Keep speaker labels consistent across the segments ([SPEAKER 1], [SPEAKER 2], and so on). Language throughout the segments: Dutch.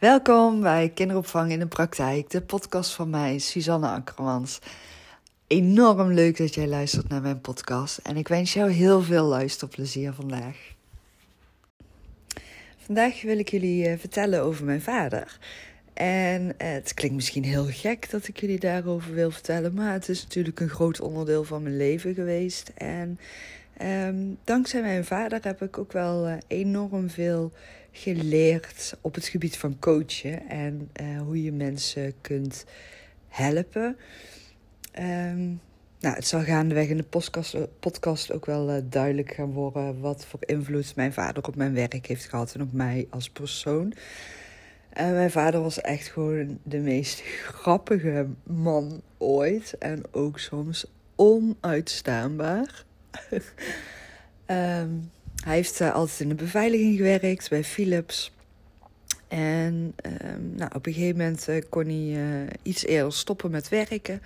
[SPEAKER 1] Welkom bij Kinderopvang in de Praktijk, de podcast van mij, Suzanne Akkermans. Enorm leuk dat jij luistert naar mijn podcast en ik wens jou heel veel luisterplezier vandaag. Vandaag wil ik jullie eh, vertellen over mijn vader. En eh, het klinkt misschien heel gek dat ik jullie daarover wil vertellen, maar het is natuurlijk een groot onderdeel van mijn leven geweest. En um, dankzij mijn vader heb ik ook wel uh, enorm veel geleerd op het gebied van coachen en uh, hoe je mensen kunt helpen. Um, nou, het zal gaandeweg in de podcast, podcast ook wel uh, duidelijk gaan worden wat voor invloed mijn vader op mijn werk heeft gehad en op mij als persoon. En mijn vader was echt gewoon de meest grappige man ooit en ook soms onuitstaanbaar. um, hij heeft uh, altijd in de beveiliging gewerkt bij Philips. En um, nou, op een gegeven moment uh, kon hij uh, iets eerder stoppen met werken.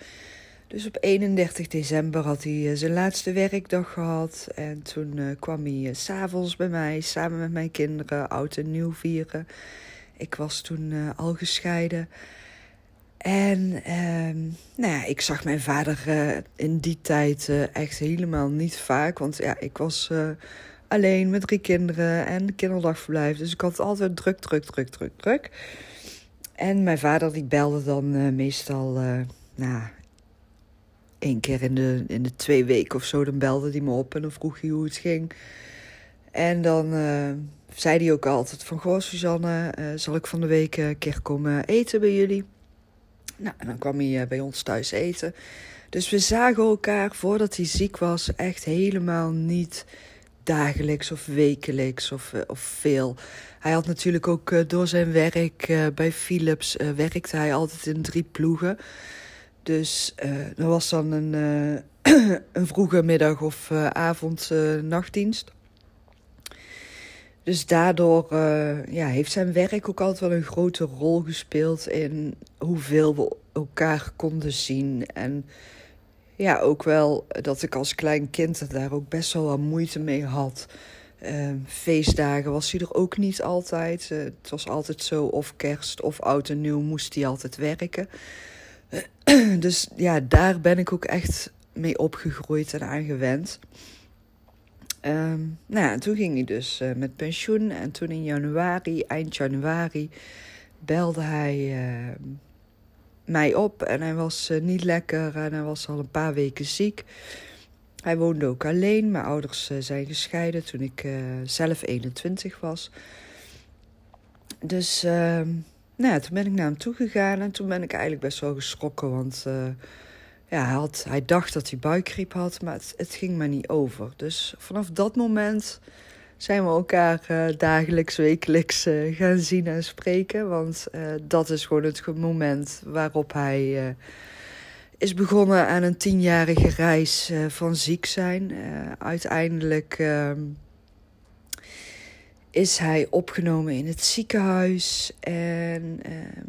[SPEAKER 1] Dus op 31 december had hij zijn laatste werkdag gehad. En toen kwam hij s s'avonds bij mij samen met mijn kinderen oud en nieuw vieren. Ik was toen al gescheiden. En uh, nou ja, ik zag mijn vader in die tijd echt helemaal niet vaak. Want ja, ik was alleen met drie kinderen en kinderdagverblijf. Dus ik had altijd druk, druk, druk, druk, druk. En mijn vader die belde dan meestal, nou, één keer in de, in de twee weken of zo. Dan belde hij me op en dan vroeg hij hoe het ging. En dan zei hij ook altijd van... Goh, Suzanne, zal ik van de week een keer komen eten bij jullie? Nou, en dan kwam hij uh, bij ons thuis eten. Dus we zagen elkaar voordat hij ziek was echt helemaal niet dagelijks of wekelijks of, uh, of veel. Hij had natuurlijk ook uh, door zijn werk bij Philips werkte hij altijd in drie ploegen. Dus er was dan een, een vroege middag of avond nachtdienst. Dus daardoor ja, heeft zijn werk ook altijd wel een grote rol gespeeld in hoeveel we elkaar konden zien. En ja, ook wel dat ik als klein kind daar ook best wel wat moeite mee had. Uh, feestdagen was hij er ook niet altijd. Uh, het was altijd zo, of kerst of oud en nieuw moest hij altijd werken. dus ja, daar ben ik ook echt mee opgegroeid en aan gewend. Um, nou ja, toen ging hij dus uh, met pensioen. En toen in januari, eind januari, belde hij uh, mij op. En hij was uh, niet lekker en hij was al een paar weken ziek. Hij woonde ook alleen. Mijn ouders zijn gescheiden toen ik zelf 21 was. Dus ehm, nou toen ben ik naar hem toe gegaan. En toen ben ik eigenlijk best wel geschrokken. Want ja, hij, had, hij dacht dat hij buikgriep had, maar het, het, ging maar niet over. Dus vanaf dat moment zijn we elkaar uh, dagelijks, wekelijks uh, gaan zien en spreken. Want uh, dat is gewoon het moment waarop hij is begonnen aan een tienjarige reis van ziek zijn. uiteindelijk ehm, is hij opgenomen in het ziekenhuis. En ehm,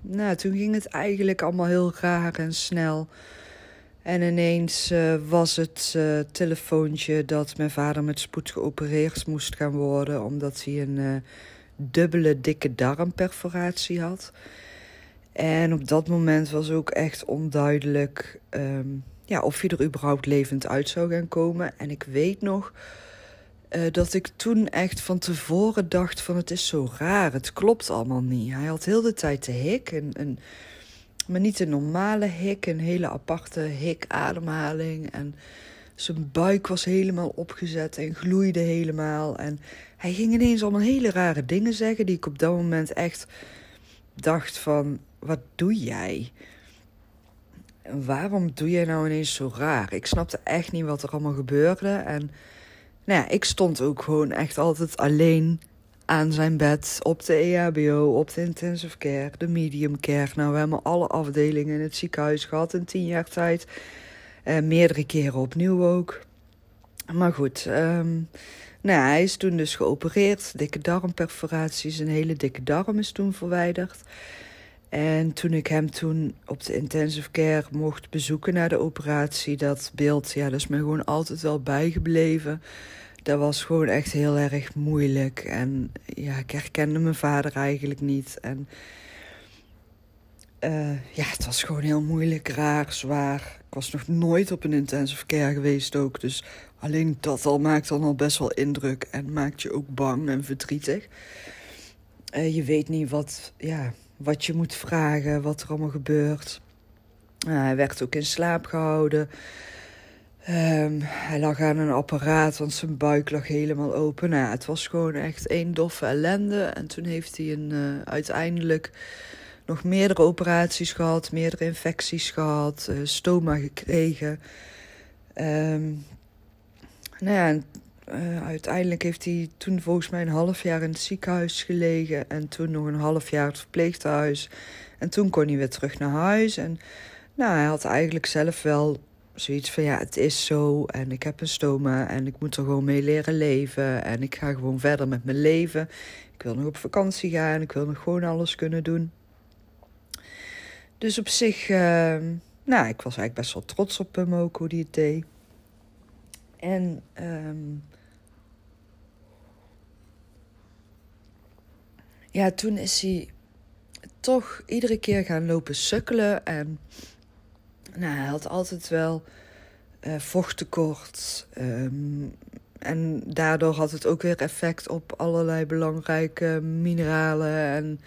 [SPEAKER 1] nou, toen ging het eigenlijk allemaal heel raar en snel. En ineens uh, was het uh, telefoontje dat mijn vader met spoed geopereerd moest gaan worden, omdat hij een uh, dubbele dikke darmperforatie had. En op dat moment was ook echt onduidelijk um, ja, of hij er überhaupt levend uit zou gaan komen. En ik weet nog dat ik toen echt van tevoren dacht van het is zo raar, het klopt allemaal niet. Hij had heel de tijd de hik en... en maar niet een normale hik, een hele aparte hik-ademhaling. En zijn buik was helemaal opgezet en gloeide helemaal. En hij ging ineens allemaal hele rare dingen zeggen... die ik op dat moment echt dacht van... wat doe jij? Waarom doe jij nou ineens zo raar? Ik snapte echt niet wat er allemaal gebeurde. En nou ja, ik stond ook gewoon echt altijd alleen aan zijn bed op de EHBO, op de intensive care, de medium care. Nou, we hebben alle afdelingen in het ziekenhuis gehad in tien jaar tijd. Uh, meerdere keren opnieuw ook. Maar goed, um, nou, hij is toen dus geopereerd. Dikke darmperforaties, een hele dikke darm is toen verwijderd. En toen ik hem toen op de intensive care mocht bezoeken na de operatie, dat beeld, ja, dat is me gewoon altijd wel bijgebleven dat was gewoon echt heel erg moeilijk. En ja, ik herkende mijn vader eigenlijk niet. En uh, ja, het was gewoon heel moeilijk, raar, zwaar. Ik was nog nooit op een intensive care geweest ook. Dus alleen dat al maakt dan al best wel indruk. En maakt je ook bang en verdrietig. Uh, je weet niet wat, ja, wat je moet vragen, wat er allemaal gebeurt. Uh, hij werd ook in slaap gehouden. Um, hij lag aan een apparaat, want zijn buik lag helemaal open. Nou, het was gewoon echt één doffe ellende. En toen heeft hij een, uh, uiteindelijk nog meerdere operaties gehad, meerdere infecties gehad, uh, stoma gekregen. Um, nou ja, uh, uiteindelijk heeft hij toen volgens mij een half jaar in het ziekenhuis gelegen. En toen nog een half jaar het verpleeghuis. En toen kon hij weer terug naar huis. En nou, hij had eigenlijk zelf wel zoiets van ja, het is zo. En ik heb een stoma en ik moet er gewoon mee leren leven. En ik ga gewoon verder met mijn leven. Ik wil nog op vakantie gaan. Ik wil nog gewoon alles kunnen doen. Dus op zich, uh, nou, ik was eigenlijk best wel trots op hem ook, hoe die het deed. En um, ja, toen is hij toch iedere keer gaan lopen sukkelen. En nou, hij had altijd wel uh, vochttekort. Um, en daardoor had het ook weer effect op allerlei belangrijke mineralen en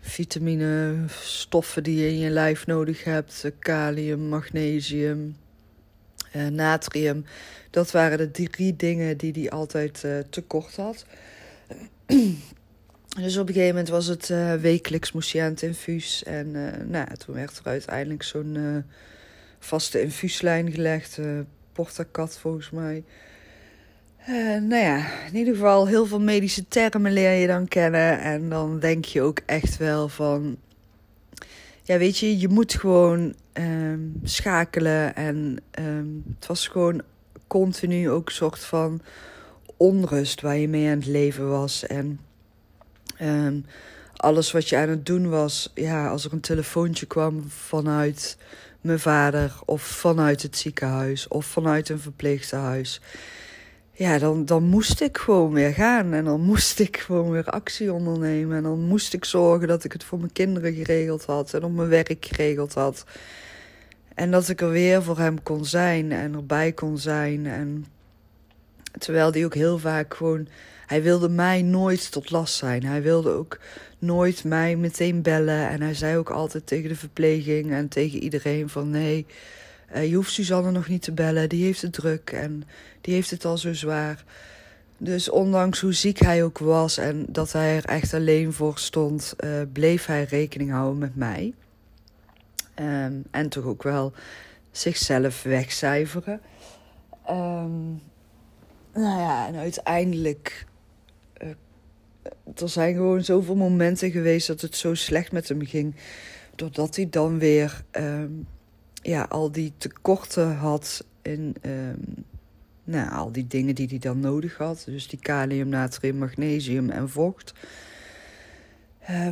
[SPEAKER 1] vitamine, stoffen die je in je lijf nodig hebt. Kalium, magnesium, uh, natrium. Dat waren de drie dingen die hij altijd tekort had. dus op een gegeven moment was het uh, wekelijks moest hij aan het infuus. En nou, toen werd er uiteindelijk zo'n vaste infuuslijn gelegd. Portacat volgens mij. nou ja, in ieder geval heel veel medische termen leer je dan kennen. En dan denk je ook echt wel van ja, weet je, je moet gewoon um, schakelen. En um, het was gewoon continu ook een soort van onrust waar je mee aan het leven was. En um, alles wat je aan het doen was, ja, als er een telefoontje kwam vanuit mijn vader, of vanuit het ziekenhuis, of vanuit een verpleeghuis ja, dan, dan moest ik gewoon weer gaan. En dan moest ik gewoon weer actie ondernemen. En dan moest ik zorgen dat ik het voor mijn kinderen geregeld had. En op mijn werk geregeld had. En dat ik er weer voor hem kon zijn en erbij kon zijn. En terwijl die ook heel vaak gewoon. Hij wilde mij nooit tot last zijn. Hij wilde ook nooit mij meteen bellen. En hij zei ook altijd tegen de verpleging en tegen iedereen van nee. Uh, je hoeft Suzanne nog niet te bellen, die heeft het druk en die heeft het al zo zwaar. Dus ondanks hoe ziek hij ook was en dat hij er echt alleen voor stond, uh, bleef hij rekening houden met mij. Um, en toch ook wel zichzelf wegcijferen. Um, nou ja, en uiteindelijk. Uh, er zijn gewoon zoveel momenten geweest dat het zo slecht met hem ging. Doordat hij dan weer um, ja, al die tekorten had in um, nou, al die dingen die hij dan nodig had. Dus die kalium, natrium, magnesium en vocht. Uh,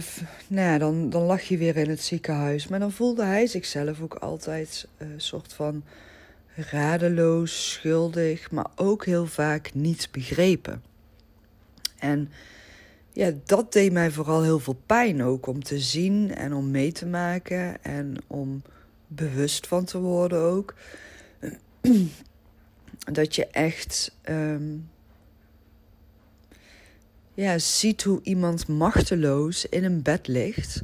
[SPEAKER 1] nou ja, dan, dan lag je weer in het ziekenhuis. Maar dan voelde hij zichzelf ook altijd een uh, soort van radeloos, schuldig, maar ook heel vaak niet begrepen. En ja, dat deed mij vooral heel veel pijn ook om te zien en om mee te maken en om bewust van te worden ook. dat je echt um, ja, ziet hoe iemand machteloos in een bed ligt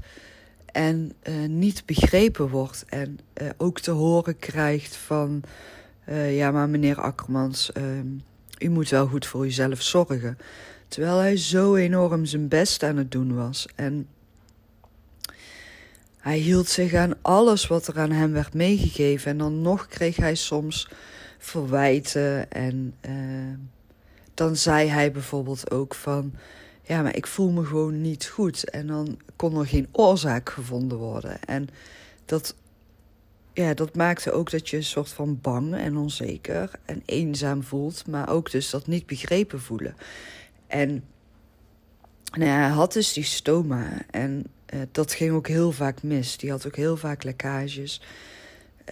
[SPEAKER 1] en uh, niet begrepen wordt. En uh, ook te horen krijgt van, uh, ja maar meneer Akkermans, um, u moet wel goed voor uzelf zorgen. Terwijl hij zo enorm zijn best aan het doen was. En hij hield zich aan alles wat er aan hem werd meegegeven. En dan nog kreeg hij soms verwijten. En uh, dan zei hij bijvoorbeeld ook van... Ja, maar ik voel me gewoon niet goed. En dan kon er geen oorzaak gevonden worden. En dat, ja, dat maakte ook dat je een soort van bang en onzeker en eenzaam voelt. Maar ook dus dat niet begrepen voelen. En nou hij had dus die stoma. En uh, dat ging ook heel vaak mis. Die had ook heel vaak lekkages.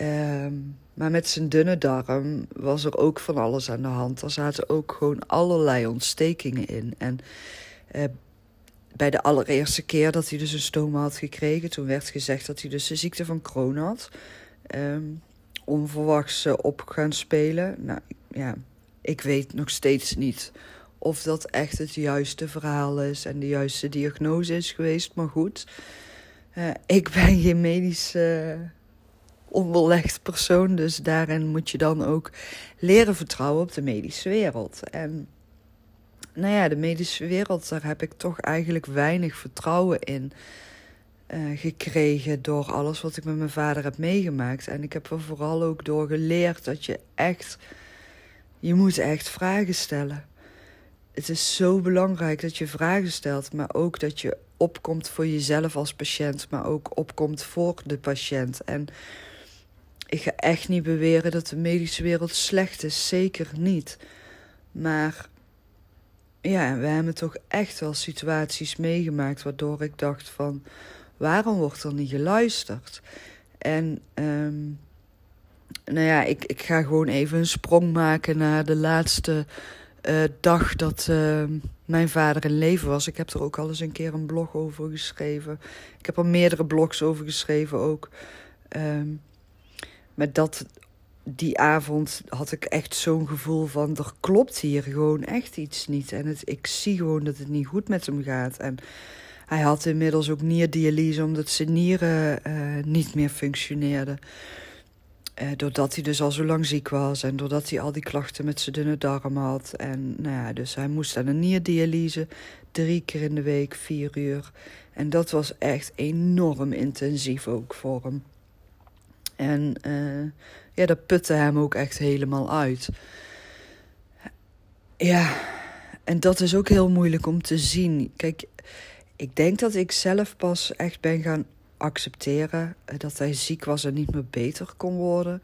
[SPEAKER 1] Um, Maar met zijn dunne darm was er ook van alles aan de hand. Er zaten ook gewoon allerlei ontstekingen in. En eh, bij de allereerste keer dat hij dus een stoma had gekregen, toen werd gezegd dat hij dus de ziekte van Crohn had. Um, onverwachts op gaan spelen. Nou ja, ik weet nog steeds niet of dat echt het juiste verhaal is en de juiste diagnose is geweest. Maar goed, uh, ik ben geen medisch uh, onderlegd persoon, dus daarin moet je dan ook leren vertrouwen op de medische wereld. En nou ja, de medische wereld, daar heb ik toch eigenlijk weinig vertrouwen in. Uh, gekregen door alles wat ik met mijn vader heb meegemaakt. En ik heb er vooral ook door geleerd dat je echt, je moet echt vragen stellen. Het is zo belangrijk dat je vragen stelt, maar ook dat je opkomt voor jezelf als patiënt, maar ook opkomt voor de patiënt. En ik ga echt niet beweren dat de medische wereld slecht is, zeker niet. Maar ja, we hebben toch echt wel situaties meegemaakt waardoor ik dacht van waarom wordt er niet geluisterd? En um, nou ja, ik, ik ga gewoon even een sprong maken naar de laatste uh, dag dat uh, mijn vader in leven was. Ik heb er ook al eens een keer een blog over geschreven. Ik heb er meerdere blogs over geschreven ook. Um, maar dat, die avond had ik echt zo'n gevoel van... er klopt hier gewoon echt iets niet. En het, ik zie gewoon dat het niet goed met hem gaat. En hij had inmiddels ook nierdialyse... omdat zijn nieren uh, niet meer functioneerden. Uh, doordat hij dus al zo lang ziek was... en doordat hij al die klachten met zijn dunne darm had. En nou ja, dus hij moest aan een nierdialyse... drie keer in de week, vier uur. En dat was echt enorm intensief ook voor hem. En... Uh, ja, dat putte hem ook echt helemaal uit. Ja, en dat is ook heel moeilijk om te zien. Kijk, ik denk dat ik zelf pas echt ben gaan accepteren eh, dat hij ziek was en niet meer beter kon worden.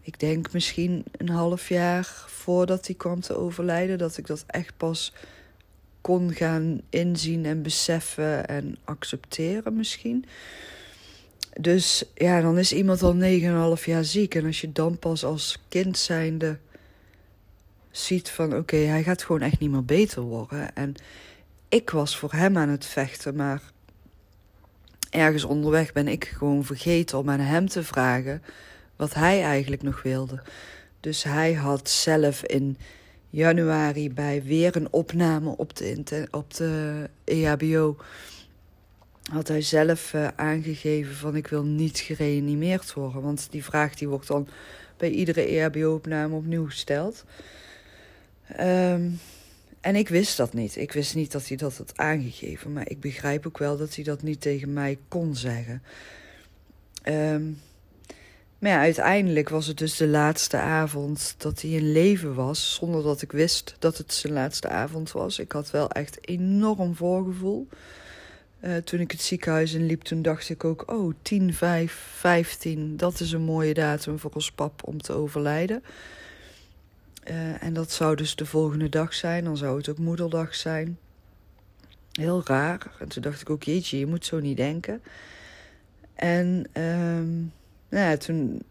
[SPEAKER 1] Ik denk misschien een half jaar voordat hij kwam te overlijden, dat ik dat echt pas kon gaan inzien en beseffen en accepteren misschien. Dus ja, dan is iemand al 9,5 jaar ziek. En als je dan pas als kind zijnde ziet van... oké, hij gaat gewoon echt niet meer beter worden. En ik was voor hem aan het vechten, maar... ergens onderweg ben ik gewoon vergeten om aan hem te vragen... wat hij eigenlijk nog wilde. Dus hij had zelf in januari bij weer een opname op de, op de EHBO had hij zelf uh, aangegeven van ik wil niet gereanimeerd worden. Want die vraag die wordt dan bij iedere EHBO-opname opnieuw gesteld. Um, en ik wist dat niet. Ik wist niet dat hij dat had aangegeven. Maar ik begrijp ook wel dat hij dat niet tegen mij kon zeggen. Um, maar ja, uiteindelijk was het dus de laatste avond dat hij in leven was. Zonder dat ik wist dat het zijn laatste avond was. Ik had wel echt enorm voorgevoel. Uh, toen ik het ziekenhuis in liep, toen dacht ik ook... oh, 10, 5, 15, dat is een mooie datum voor ons pap om te overlijden. Uh, en dat zou dus de volgende dag zijn. Dan zou het ook moederdag zijn. Heel raar. En toen dacht ik ook, jeetje, je moet zo niet denken. En um, nou ja, toen,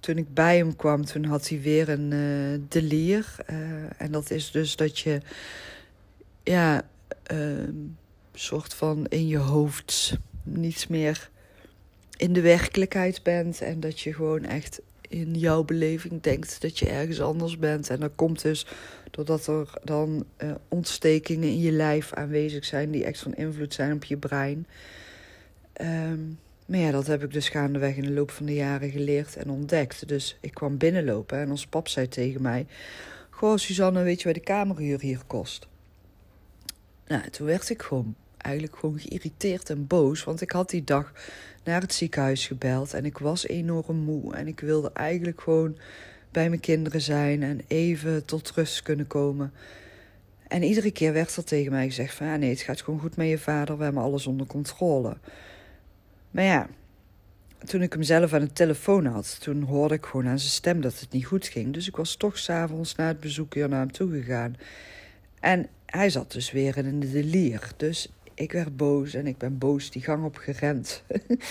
[SPEAKER 1] toen ik bij hem kwam, toen had hij weer een uh, delier. en dat is dus dat je... Ja... Uh, soort van in je hoofd niets meer in de werkelijkheid bent. En dat je gewoon echt in jouw beleving denkt dat je ergens anders bent. En dat komt dus doordat er dan uh, ontstekingen in je lijf aanwezig zijn die echt van invloed zijn op je brein. Um, maar ja, dat heb ik dus gaandeweg in de loop van de jaren geleerd en ontdekt. Dus ik kwam binnenlopen en ons pap zei tegen mij... Goh, Suzanne, weet je wat de kamerhuur hier kost? Nou, toen werd ik gewoon eigenlijk gewoon geïrriteerd en boos. Want ik had die dag naar het ziekenhuis gebeld en ik was enorm moe. En ik wilde eigenlijk gewoon bij mijn kinderen zijn en even tot rust kunnen komen. En iedere keer werd er tegen mij gezegd van... Ja, nee, het gaat gewoon goed met je vader, we hebben alles onder controle. Maar ja, toen ik hem zelf aan de telefoon had... toen hoorde ik gewoon aan zijn stem dat het niet goed ging. Dus ik was toch s'avonds na het bezoek hier naar hem toe gegaan. En hij zat dus weer in de lier. Dus ik werd boos en ik ben boos die gang op gerend.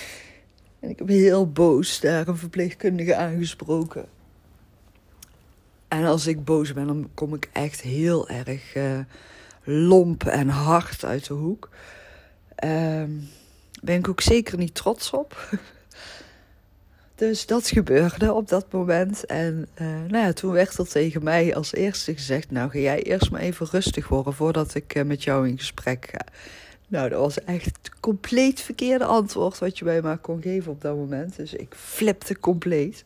[SPEAKER 1] En ik heb heel boos daar een verpleegkundige aangesproken. En als ik boos ben, dan kom ik echt heel erg uh, lomp en hard uit de hoek. Uh, ben ik ook zeker niet trots op. dus dat gebeurde op dat moment. En uh, nou ja, toen werd er tegen mij als eerste gezegd: Nou, ga jij eerst maar even rustig worden voordat ik uh, met jou in gesprek ga. Nou, dat was echt het compleet verkeerde antwoord wat je mij maar kon geven op dat moment. Dus ik flipte compleet.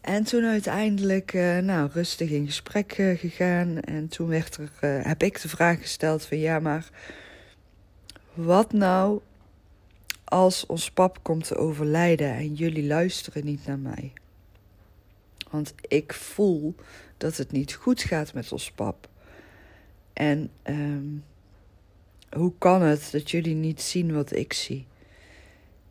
[SPEAKER 1] En toen uiteindelijk, uh, nou, rustig in gesprek uh, gegaan. En toen werd er, uh, heb ik de vraag gesteld van, ja, maar wat nou als ons pap komt te overlijden en jullie luisteren niet naar mij? Want ik voel dat het niet goed gaat met ons pap. En um, hoe kan het dat jullie niet zien wat ik zie?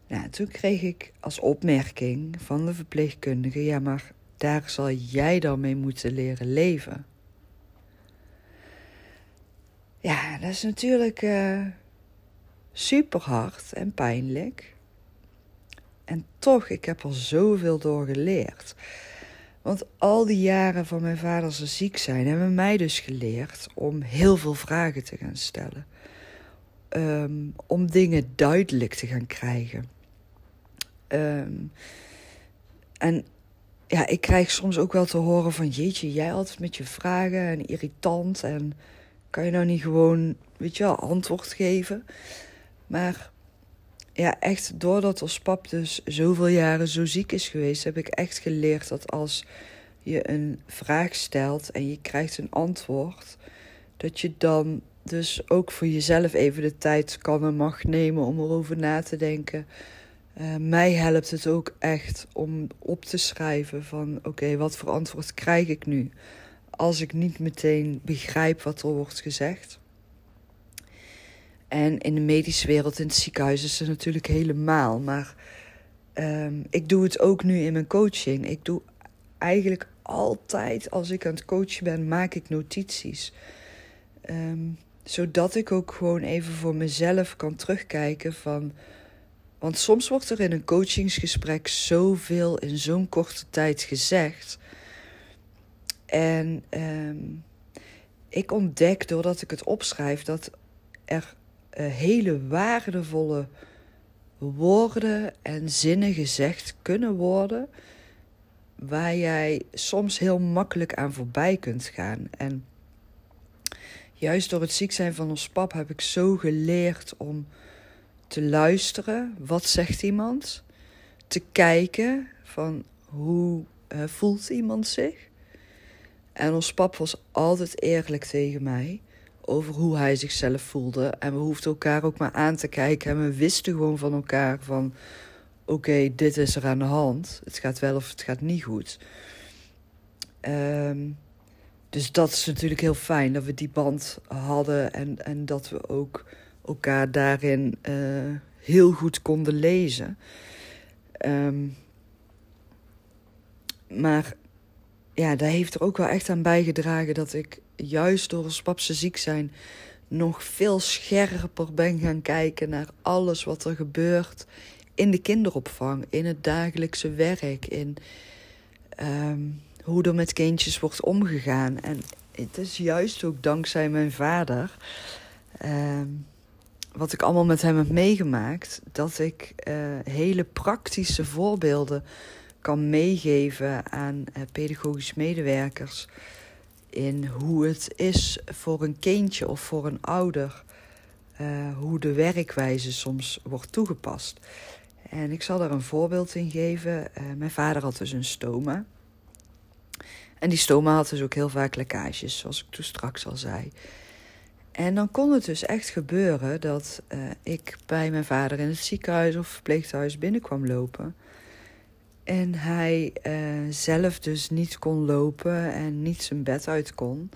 [SPEAKER 1] Nou, toen kreeg ik als opmerking van de verpleegkundige: ja, maar daar zal jij dan mee moeten leren leven. Ja, dat is natuurlijk uh, super hard en pijnlijk. En toch, ik heb er zoveel door geleerd. Want al die jaren van mijn vader ziek zijn hebben mij dus geleerd om heel veel vragen te gaan stellen. Um, om dingen duidelijk te gaan krijgen. Um, en ja, ik krijg soms ook wel te horen van... jeetje, jij altijd met je vragen en irritant... en kan je nou niet gewoon, weet je wel, antwoord geven? Maar ja, echt doordat ons pap dus zoveel jaren zo ziek is geweest... heb ik echt geleerd dat als je een vraag stelt en je krijgt een antwoord... dat je dan dus ook voor jezelf even de tijd kan en mag nemen om erover na te denken. Uh, mij helpt het ook echt om op te schrijven van oké, wat voor antwoord krijg ik nu als ik niet meteen begrijp wat er wordt gezegd. En in de medische wereld, in het ziekenhuis, is het natuurlijk helemaal. Maar um, ik doe het ook nu in mijn coaching. Ik doe eigenlijk altijd, als ik aan het coachen ben, maak ik notities. Um, zodat ik ook gewoon even voor mezelf kan terugkijken van. Want soms wordt er in een coachingsgesprek zoveel in zo'n korte tijd gezegd. En um, ik ontdek doordat ik het opschrijf dat er uh, hele waardevolle woorden en zinnen gezegd kunnen worden. Waar jij soms heel makkelijk aan voorbij kunt gaan. En juist door het ziek zijn van ons pap heb ik zo geleerd om te luisteren. Wat zegt iemand? Te kijken van hoe voelt iemand zich? En ons pap was altijd eerlijk tegen mij over hoe hij zichzelf voelde. En we hoefden elkaar ook maar aan te kijken. En we wisten gewoon van elkaar van... Oké, dit is er aan de hand. Het gaat wel of het gaat niet goed. Um, dus dat is natuurlijk heel fijn dat we die band hadden en, en dat we ook elkaar daarin uh, heel goed konden lezen. Um, maar ja, daar heeft er ook wel echt aan bijgedragen dat ik juist door ons papse ziek zijn nog veel scherper ben gaan kijken naar alles wat er gebeurt in de kinderopvang, in het dagelijkse werk, in um, hoe er met kindjes wordt omgegaan. En het is juist ook dankzij mijn vader, uh, wat ik allemaal met hem heb meegemaakt, dat ik uh, hele praktische voorbeelden kan meegeven aan uh, pedagogisch medewerkers. In hoe het is voor een kindje of voor een ouder. Uh, hoe de werkwijze soms wordt toegepast. En ik zal daar een voorbeeld in geven. mijn vader had dus een stoma. En die stoma had dus ook heel vaak lekkages, zoals ik toen straks al zei. En dan kon het dus echt gebeuren dat uh, ik bij mijn vader in het ziekenhuis of verpleeghuis binnenkwam lopen. En hij uh, zelf dus niet kon lopen en niet zijn bed uit kon.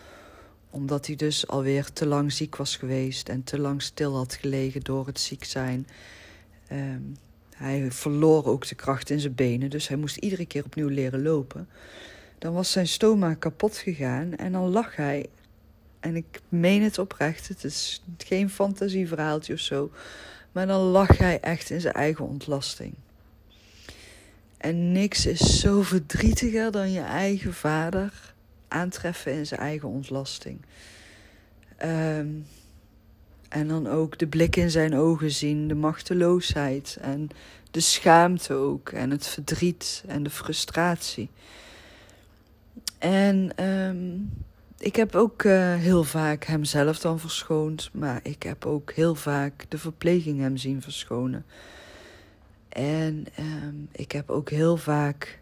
[SPEAKER 1] Omdat hij dus alweer te lang ziek was geweest en te lang stil had gelegen door het ziek zijn. Um, hij verloor ook de kracht in zijn benen, dus hij moest iedere keer opnieuw leren lopen. Dan was zijn stoma kapot gegaan en dan lag hij. En ik meen het oprecht, het is geen fantasieverhaaltje of zo. Maar dan lag hij echt in zijn eigen ontlasting. En niks is zo verdrietiger dan je eigen vader aantreffen in zijn eigen ontlasting. Ehm, en dan ook de blik in zijn ogen zien, de machteloosheid en de schaamte ook, en het verdriet en de frustratie. En ehm, ik heb ook uh, heel vaak hemzelf dan verschoond, maar ik heb ook heel vaak de verpleging hem zien verschonen. En um, ik heb ook heel vaak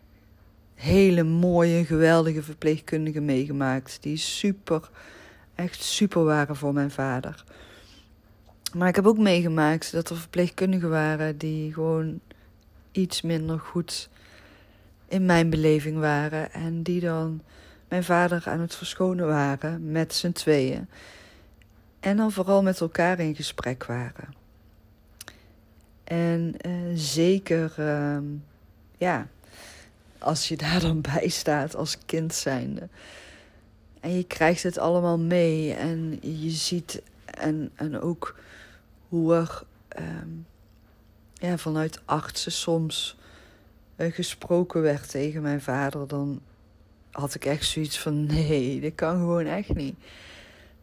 [SPEAKER 1] hele mooie, geweldige verpleegkundigen meegemaakt. Die super, echt super waren voor mijn vader. Maar ik heb ook meegemaakt dat er verpleegkundigen waren die gewoon iets minder goed in mijn beleving waren. En die dan mijn vader aan het verschonen waren met z'n tweeën. En dan vooral met elkaar in gesprek waren. En uh, zeker, uh, ja, als je daar dan bij staat als kind zijnde. En je krijgt het allemaal mee en je ziet en, en ook hoe er um, ja, vanuit artsen soms gesproken werd tegen mijn vader, dan had ik echt zoiets van: nee, dit kan gewoon echt niet.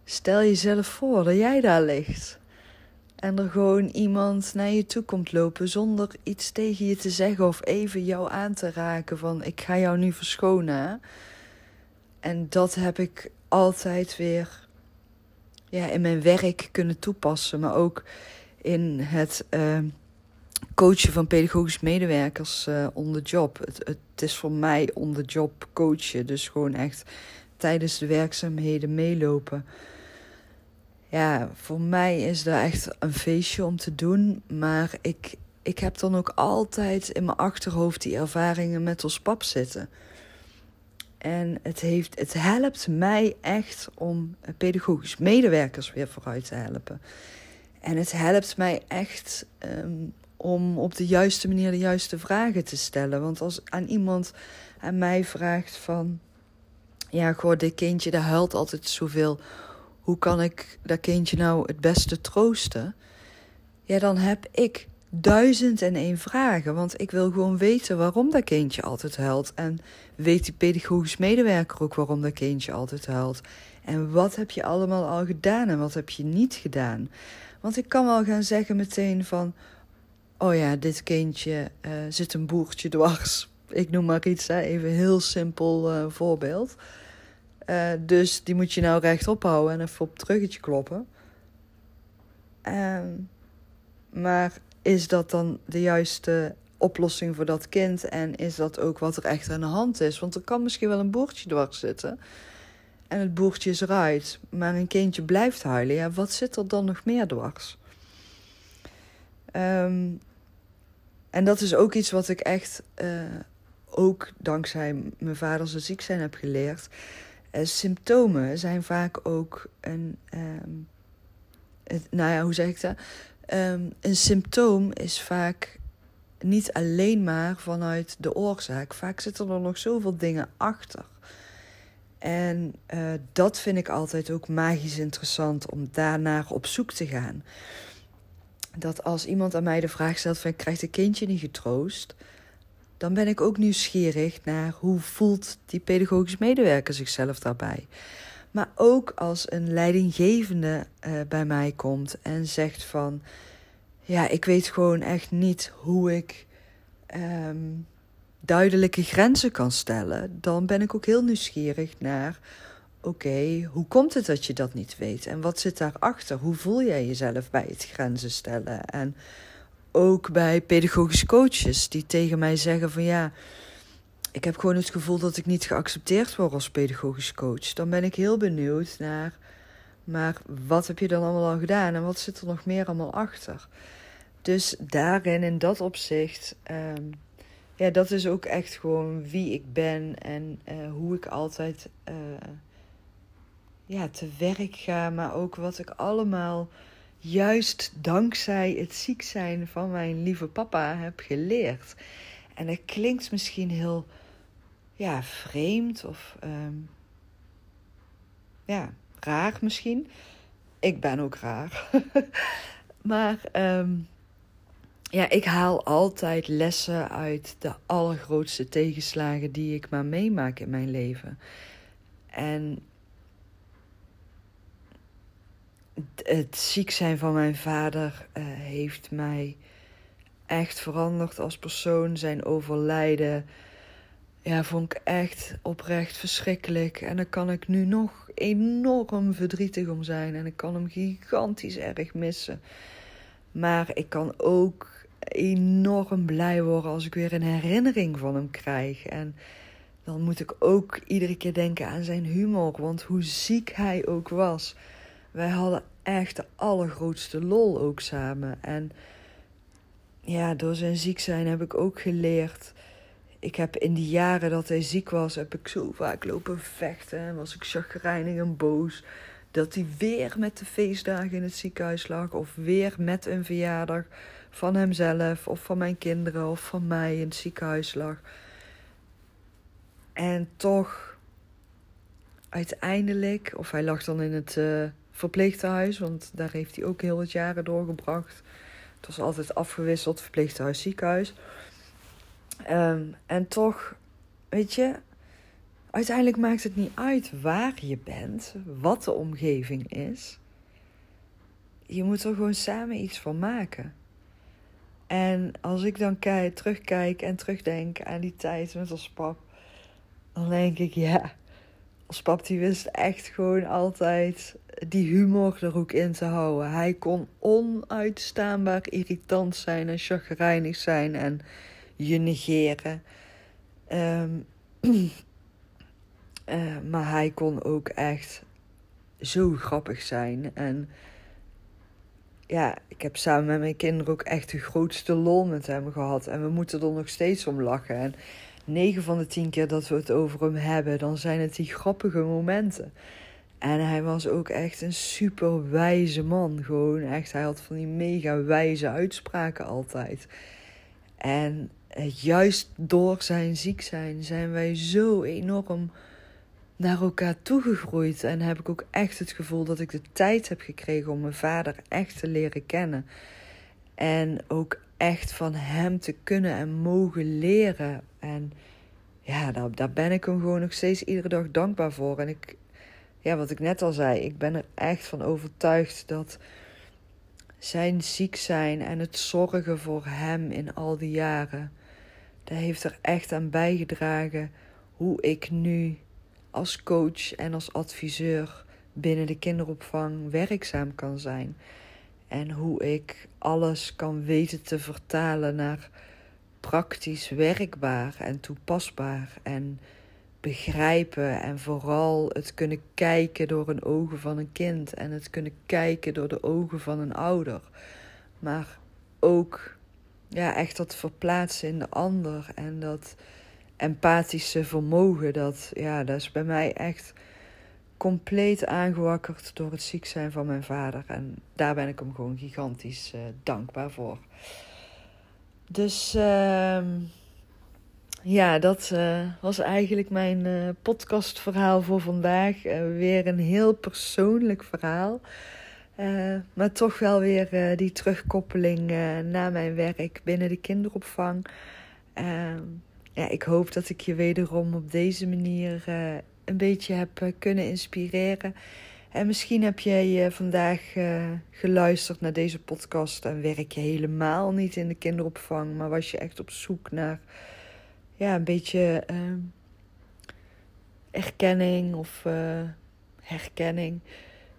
[SPEAKER 1] Stel jezelf voor dat jij daar ligt. En er gewoon iemand naar je toe komt lopen zonder iets tegen je te zeggen of even jou aan te raken van ik ga jou nu verschonen. En dat heb ik altijd weer ja, in mijn werk kunnen toepassen, maar ook in het uh, coachen van pedagogisch medewerkers uh, on the job. Het, het is voor mij on the job coachen, dus gewoon echt tijdens de werkzaamheden meelopen ja, voor mij is dat echt een feestje om te doen. Maar ik, ik heb dan ook altijd in mijn achterhoofd die ervaringen met ons pap zitten. En het, heeft, het helpt mij echt om pedagogisch medewerkers weer vooruit te helpen. En het helpt mij echt um, om op de juiste manier de juiste vragen te stellen. Want als aan iemand aan mij vraagt van... Ja, goh, dit kindje dat huilt altijd zoveel hoe kan ik dat kindje nou het beste troosten? Ja, dan heb ik duizend en één vragen. Want ik wil gewoon weten waarom dat kindje altijd huilt. En weet die pedagogisch medewerker ook waarom dat kindje altijd huilt. En wat heb je allemaal al gedaan en wat heb je niet gedaan? Want ik kan wel gaan zeggen meteen van... Oh ja, dit kindje uh, zit een boertje dwars. Ik noem maar iets, hè? even een heel simpel uh, voorbeeld. Uh, dus die moet je nou rechtop houden en even op het ruggetje kloppen. Um, maar is dat dan de juiste oplossing voor dat kind? En is dat ook wat er echt aan de hand is? Want er kan misschien wel een boertje dwars zitten. En het boertje is eruit. Maar een kindje blijft huilen. Ja, wat zit er dan nog meer dwars? Um, en dat is ook iets wat ik echt uh, ook dankzij mijn vader zijn ziek zijn heb geleerd. Uh, symptomen zijn vaak ook een. Um, het, nou ja, hoe zeg ik dat? Um, een symptoom is vaak niet alleen maar vanuit de oorzaak. Vaak zitten er nog zoveel dingen achter. En uh, dat vind ik altijd ook magisch interessant om daarnaar op zoek te gaan. Dat als iemand aan mij de vraag stelt van krijgt een kindje niet getroost, dan ben ik ook nieuwsgierig naar hoe voelt die pedagogisch medewerker zichzelf daarbij. Maar ook als een leidinggevende uh, bij mij komt en zegt van, ja, ik weet gewoon echt niet hoe ik um, duidelijke grenzen kan stellen, dan ben ik ook heel nieuwsgierig naar, oké, hoe komt het dat je dat niet weet en wat zit daarachter? Hoe voel jij jezelf bij het grenzen stellen en ook bij pedagogische coaches die tegen mij zeggen van ja, ik heb gewoon het gevoel dat ik niet geaccepteerd word als pedagogisch coach. Dan ben ik heel benieuwd naar, maar wat heb je dan allemaal al gedaan en wat zit er nog meer allemaal achter? Dus daarin, in dat opzicht, um, ja, dat is ook echt gewoon wie ik ben en uh, hoe ik altijd uh, ja, te werk ga, maar ook wat ik allemaal juist dankzij het ziek zijn van mijn lieve papa heb geleerd. En dat klinkt misschien heel ja, vreemd of um, ja, raar misschien. Ik ben ook raar. maar um, ja, ik haal altijd lessen uit de allergrootste tegenslagen die ik maar meemaak in mijn leven. En het ziek zijn van mijn vader uh, heeft mij echt veranderd als persoon. Zijn overlijden ja, vond ik echt oprecht verschrikkelijk. En daar kan ik nu nog enorm verdrietig om zijn. En ik kan hem gigantisch erg missen. Maar ik kan ook enorm blij worden als ik weer een herinnering van hem krijg. En dan moet ik ook iedere keer denken aan zijn humor. Want hoe ziek hij ook was. Wij hadden echt de allergrootste lol ook samen. En ja, door zijn ziek zijn heb ik ook geleerd. Ik heb in die jaren dat hij ziek was, heb ik zo vaak lopen vechten. En was ik chagrijnig en boos. Dat hij weer met de feestdagen in het ziekenhuis lag. Of weer met een verjaardag van hemzelf. Of van mijn kinderen. Of van mij in het ziekenhuis lag. En toch, uiteindelijk, of hij lag dan in het uh, verpleeghuis, want daar heeft hij ook heel wat jaren doorgebracht. Het was altijd afgewisseld, verpleeghuis, ziekenhuis. Um, en toch, weet je, uiteindelijk maakt het niet uit waar je bent, wat de omgeving is. Je moet er gewoon samen iets van maken. En als ik dan kijk, terugkijk en terugdenk aan die tijd met ons pap, dan denk ik, ja, als pap die wist echt gewoon altijd die humor er ook in te houden. Hij kon onuitstaanbaar irritant zijn en chagrijnig zijn en je negeren. Um, uh, maar hij kon ook echt zo grappig zijn. En ja, ik heb samen met mijn kinderen ook echt de grootste lol met hem gehad. En we moeten er nog steeds om lachen. En 9 van de 10 keer dat we het over hem hebben, dan zijn het die grappige momenten. En hij was ook echt een super wijze man. Gewoon echt, hij had van die mega wijze uitspraken altijd. En juist door zijn ziek zijn zijn wij zo enorm naar elkaar toegegroeid. En heb ik ook echt het gevoel dat ik de tijd heb gekregen om mijn vader echt te leren kennen. En ook echt van hem te kunnen en mogen leren. En ja, daar, daar ben ik hem gewoon nog steeds iedere dag dankbaar voor. En ik, ja, wat ik net al zei, ik ben er echt van overtuigd dat zijn ziek zijn en het zorgen voor hem in al die jaren, dat heeft er echt aan bijgedragen hoe ik nu als coach en als adviseur binnen de kinderopvang werkzaam kan zijn. En hoe ik alles kan weten te vertalen naar praktisch werkbaar en toepasbaar. En begrijpen en vooral het kunnen kijken door een ogen van een kind en het kunnen kijken door de ogen van een ouder. Maar ook ja, echt dat verplaatsen in de ander en dat empathische vermogen, dat, ja, dat is bij mij echt compleet aangewakkerd door het ziek zijn van mijn vader. En daar ben ik hem gewoon gigantisch uh, dankbaar voor. Dus uh, ja, dat uh, was eigenlijk mijn uh, podcastverhaal voor vandaag. weer een heel persoonlijk verhaal. maar toch wel weer die terugkoppeling naar mijn werk binnen de kinderopvang. Ehm, ja, ik hoop dat ik je wederom op deze manier een beetje heb eh, kunnen inspireren. En misschien heb jij uh, vandaag uh, geluisterd naar deze podcast en werk je helemaal niet in de kinderopvang, maar was je echt op zoek naar ja, een beetje uh, erkenning of herkenning.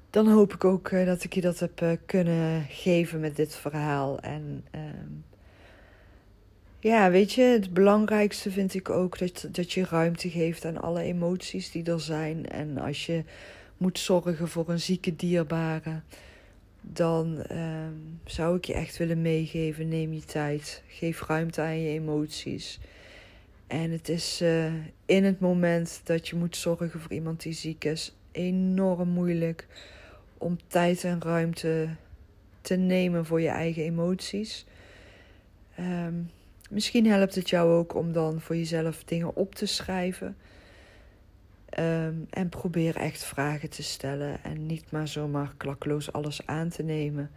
[SPEAKER 1] Dan hoop ik ook dat ik je dat heb kunnen geven met dit verhaal. En ehm, ja, weet je, het belangrijkste vind ik ook dat, dat je ruimte geeft aan alle emoties die er zijn. En als je moet zorgen voor een zieke dierbare, dan ehm, zou ik je echt willen meegeven: neem je tijd, geef ruimte aan je emoties. En het is uh, in het moment dat je moet zorgen voor iemand die ziek is, enorm moeilijk om tijd en ruimte te nemen voor je eigen emoties. Um, Misschien helpt het jou ook om dan voor jezelf dingen op te schrijven. Ehm, en probeer echt vragen te stellen en niet maar zomaar klakkeloos alles aan te nemen.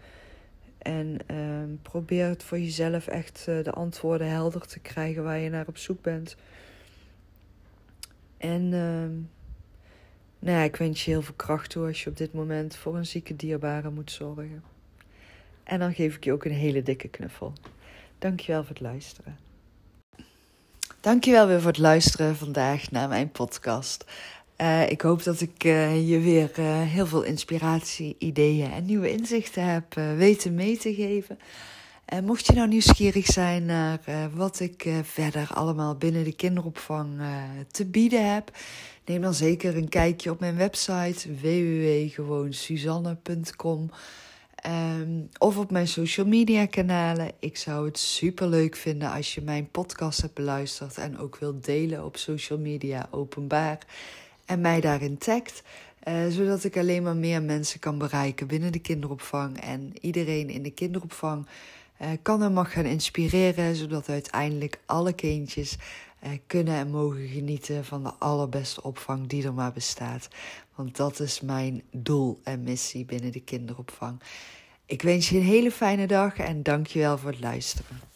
[SPEAKER 1] En ehm, probeer het voor jezelf echt uh, de antwoorden helder te krijgen waar je naar op zoek bent. En uh, nou ik wens je heel veel kracht toe als je op dit moment voor een zieke dierbare moet zorgen. En dan geef ik je ook een hele dikke knuffel. Dankjewel voor het luisteren. Dankjewel weer voor het luisteren vandaag naar mijn podcast. Uh, ik hoop dat ik uh, je weer uh, heel veel inspiratie, ideeën en nieuwe inzichten heb weten mee te geven. En mocht je nou nieuwsgierig zijn naar wat ik verder allemaal binnen de kinderopvang te bieden heb, neem dan zeker een kijkje op mijn website www.gewoonsuzanne.com. Um, of op mijn social media kanalen. Ik zou het super leuk vinden als je mijn podcast hebt beluisterd en ook wilt delen op social media openbaar. En mij daarin tagt. Uh, zodat ik alleen maar meer mensen kan bereiken binnen de kinderopvang. En iedereen in de kinderopvang uh, kan en mag gaan inspireren. Zodat uiteindelijk alle kindjes kunnen en mogen genieten van de allerbeste opvang die er maar bestaat. Want dat is mijn doel en missie binnen de kinderopvang. Ik wens je een hele fijne dag en dank je wel voor het luisteren.